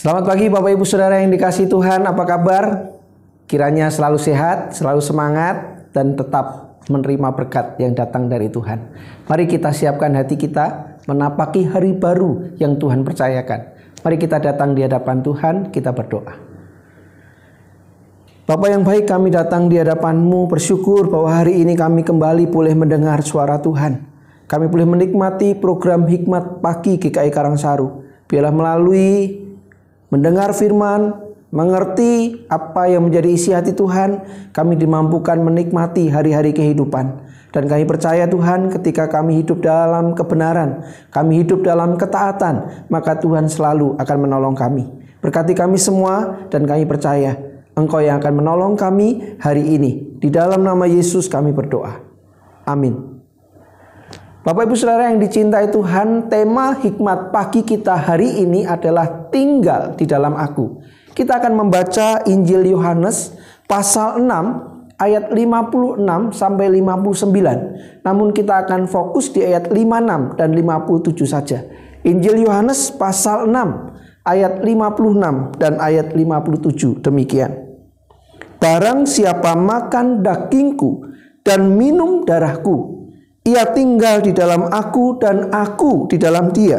Selamat pagi Bapak Ibu Saudara yang dikasih Tuhan, apa kabar? Kiranya selalu sehat, selalu semangat, dan tetap menerima berkat yang datang dari Tuhan. Mari kita siapkan hati kita menapaki hari baru yang Tuhan percayakan. Mari kita datang di hadapan Tuhan, kita berdoa. Bapak yang baik kami datang di hadapan-Mu bersyukur bahwa hari ini kami kembali boleh mendengar suara Tuhan. Kami boleh menikmati program Hikmat Pagi GKI Karangsaru. Biarlah melalui mendengar firman, mengerti apa yang menjadi isi hati Tuhan, kami dimampukan menikmati hari-hari kehidupan. Dan kami percaya Tuhan ketika kami hidup dalam kebenaran, kami hidup dalam ketaatan, maka Tuhan selalu akan menolong kami. Berkati kami semua dan kami percaya Engkau yang akan menolong kami hari ini. Di dalam nama Yesus kami berdoa. Amin. Bapak Ibu Saudara yang dicintai Tuhan, tema hikmat pagi kita hari ini adalah tinggal di dalam aku. Kita akan membaca Injil Yohanes pasal 6 ayat 56 sampai 59. Namun kita akan fokus di ayat 56 dan 57 saja. Injil Yohanes pasal 6 ayat 56 dan ayat 57 demikian. Barang siapa makan dagingku dan minum darahku, ia tinggal di dalam aku dan aku di dalam dia.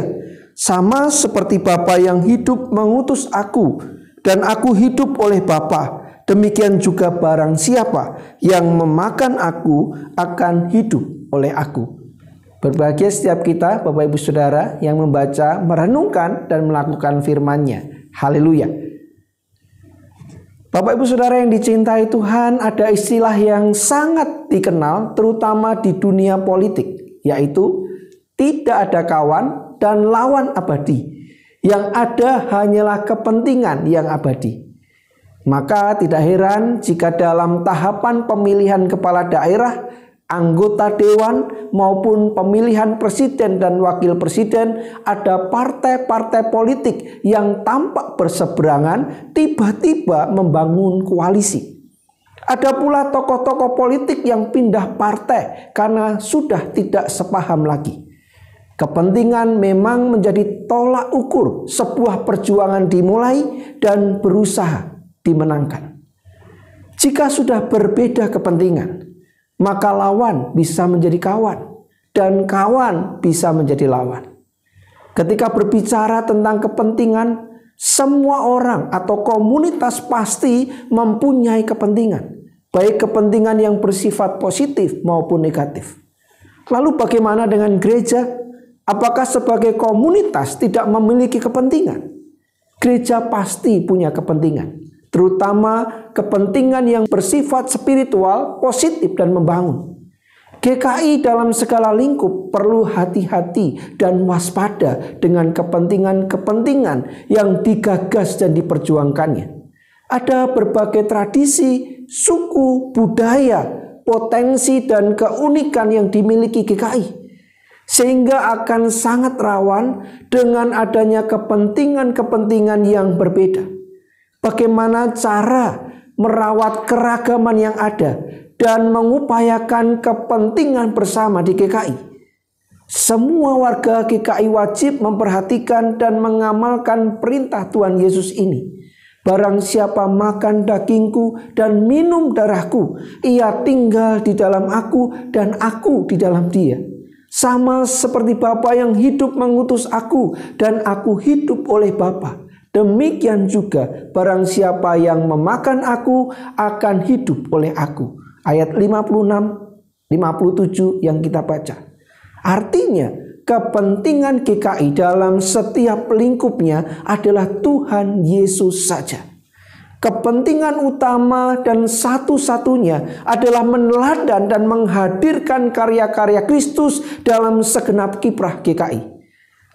Sama seperti Bapa yang hidup mengutus aku dan aku hidup oleh Bapa. Demikian juga barang siapa yang memakan aku akan hidup oleh aku. Berbahagia setiap kita Bapak Ibu Saudara yang membaca, merenungkan dan melakukan firman-Nya. Haleluya. Bapak Ibu Saudara yang dicintai Tuhan, ada istilah yang sangat dikenal terutama di dunia politik, yaitu tidak ada kawan dan lawan abadi. Yang ada hanyalah kepentingan yang abadi. Maka tidak heran jika dalam tahapan pemilihan kepala daerah anggota dewan maupun pemilihan presiden dan wakil presiden ada partai-partai politik yang tampak berseberangan tiba-tiba membangun koalisi. Ada pula tokoh-tokoh politik yang pindah partai karena sudah tidak sepaham lagi. Kepentingan memang menjadi tolak ukur sebuah perjuangan dimulai dan berusaha dimenangkan. Jika sudah berbeda kepentingan, maka lawan bisa menjadi kawan dan kawan bisa menjadi lawan. Ketika berbicara tentang kepentingan, semua orang atau komunitas pasti mempunyai kepentingan, baik kepentingan yang bersifat positif maupun negatif. Lalu bagaimana dengan gereja? Apakah sebagai komunitas tidak memiliki kepentingan? Gereja pasti punya kepentingan terutama kepentingan yang bersifat spiritual, positif dan membangun. GKI dalam segala lingkup perlu hati-hati dan waspada dengan kepentingan-kepentingan yang digagas dan diperjuangkannya. Ada berbagai tradisi, suku, budaya, potensi dan keunikan yang dimiliki GKI sehingga akan sangat rawan dengan adanya kepentingan-kepentingan yang berbeda. Bagaimana cara merawat keragaman yang ada dan mengupayakan kepentingan bersama di GKI. Semua warga GKI wajib memperhatikan dan mengamalkan perintah Tuhan Yesus ini. Barang siapa makan dagingku dan minum darahku, ia tinggal di dalam aku dan aku di dalam dia. Sama seperti Bapa yang hidup mengutus aku dan aku hidup oleh Bapa. Demikian juga barang siapa yang memakan aku akan hidup oleh aku. Ayat 56 57 yang kita baca. Artinya kepentingan GKI dalam setiap lingkupnya adalah Tuhan Yesus saja. Kepentingan utama dan satu-satunya adalah meneladan dan menghadirkan karya-karya Kristus dalam segenap kiprah GKI.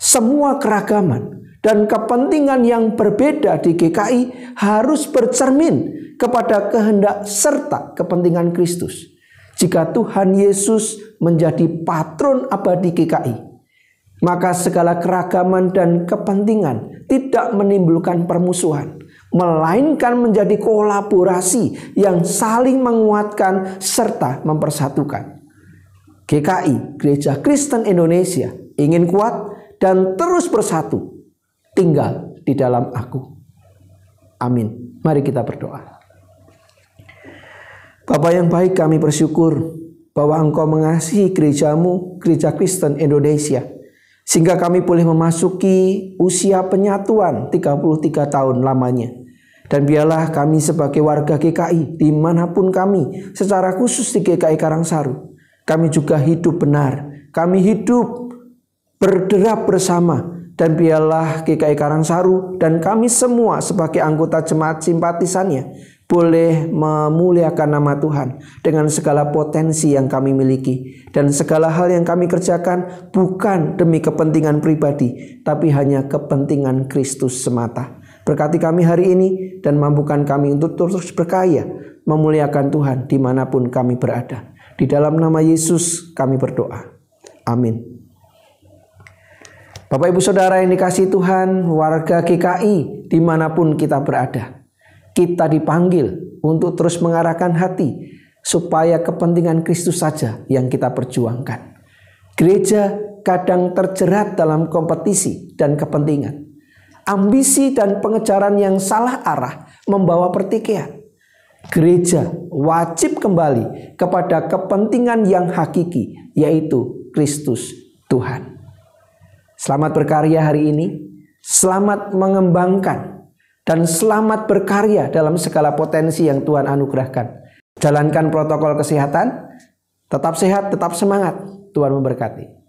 Semua keragaman, dan kepentingan yang berbeda di GKI harus bercermin kepada kehendak serta kepentingan Kristus. Jika Tuhan Yesus menjadi patron abadi GKI, maka segala keragaman dan kepentingan tidak menimbulkan permusuhan, melainkan menjadi kolaborasi yang saling menguatkan serta mempersatukan. GKI, Gereja Kristen Indonesia, ingin kuat dan terus bersatu tinggal di dalam aku. Amin. Mari kita berdoa. Bapak yang baik kami bersyukur bahwa Engkau mengasihi gerejamu, gereja Kristen Indonesia. Sehingga kami boleh memasuki usia penyatuan 33 tahun lamanya. Dan biarlah kami sebagai warga GKI di mana pun kami, secara khusus di GKI Karangsaru, kami juga hidup benar. Kami hidup berderap bersama dan biarlah GKI Karangsaru dan kami semua sebagai anggota jemaat simpatisannya boleh memuliakan nama Tuhan dengan segala potensi yang kami miliki dan segala hal yang kami kerjakan bukan demi kepentingan pribadi tapi hanya kepentingan Kristus semata. Berkati kami hari ini dan mampukan kami untuk terus berkaya memuliakan Tuhan di mana pun kami berada. Di dalam nama Yesus kami berdoa. Amin. Bapak Ibu Saudara yang dikasih Tuhan, warga GKI di mana pun kita berada. Kita dipanggil untuk terus mengarahkan hati supaya kepentingan Kristus saja yang kita perjuangkan. Gereja kadang terjerat dalam kompetisi dan kepentingan. Ambisi dan pengejaran yang salah arah membawa pertikaian. Gereja wajib kembali kepada kepentingan yang hakiki, yaitu Kristus Tuhan. Selamat berkarya hari ini. Selamat mengembangkan dan selamat berkarya dalam segala potensi yang Tuhan anugerahkan. Jalankan protokol kesehatan, tetap sehat, tetap semangat. Tuhan memberkati.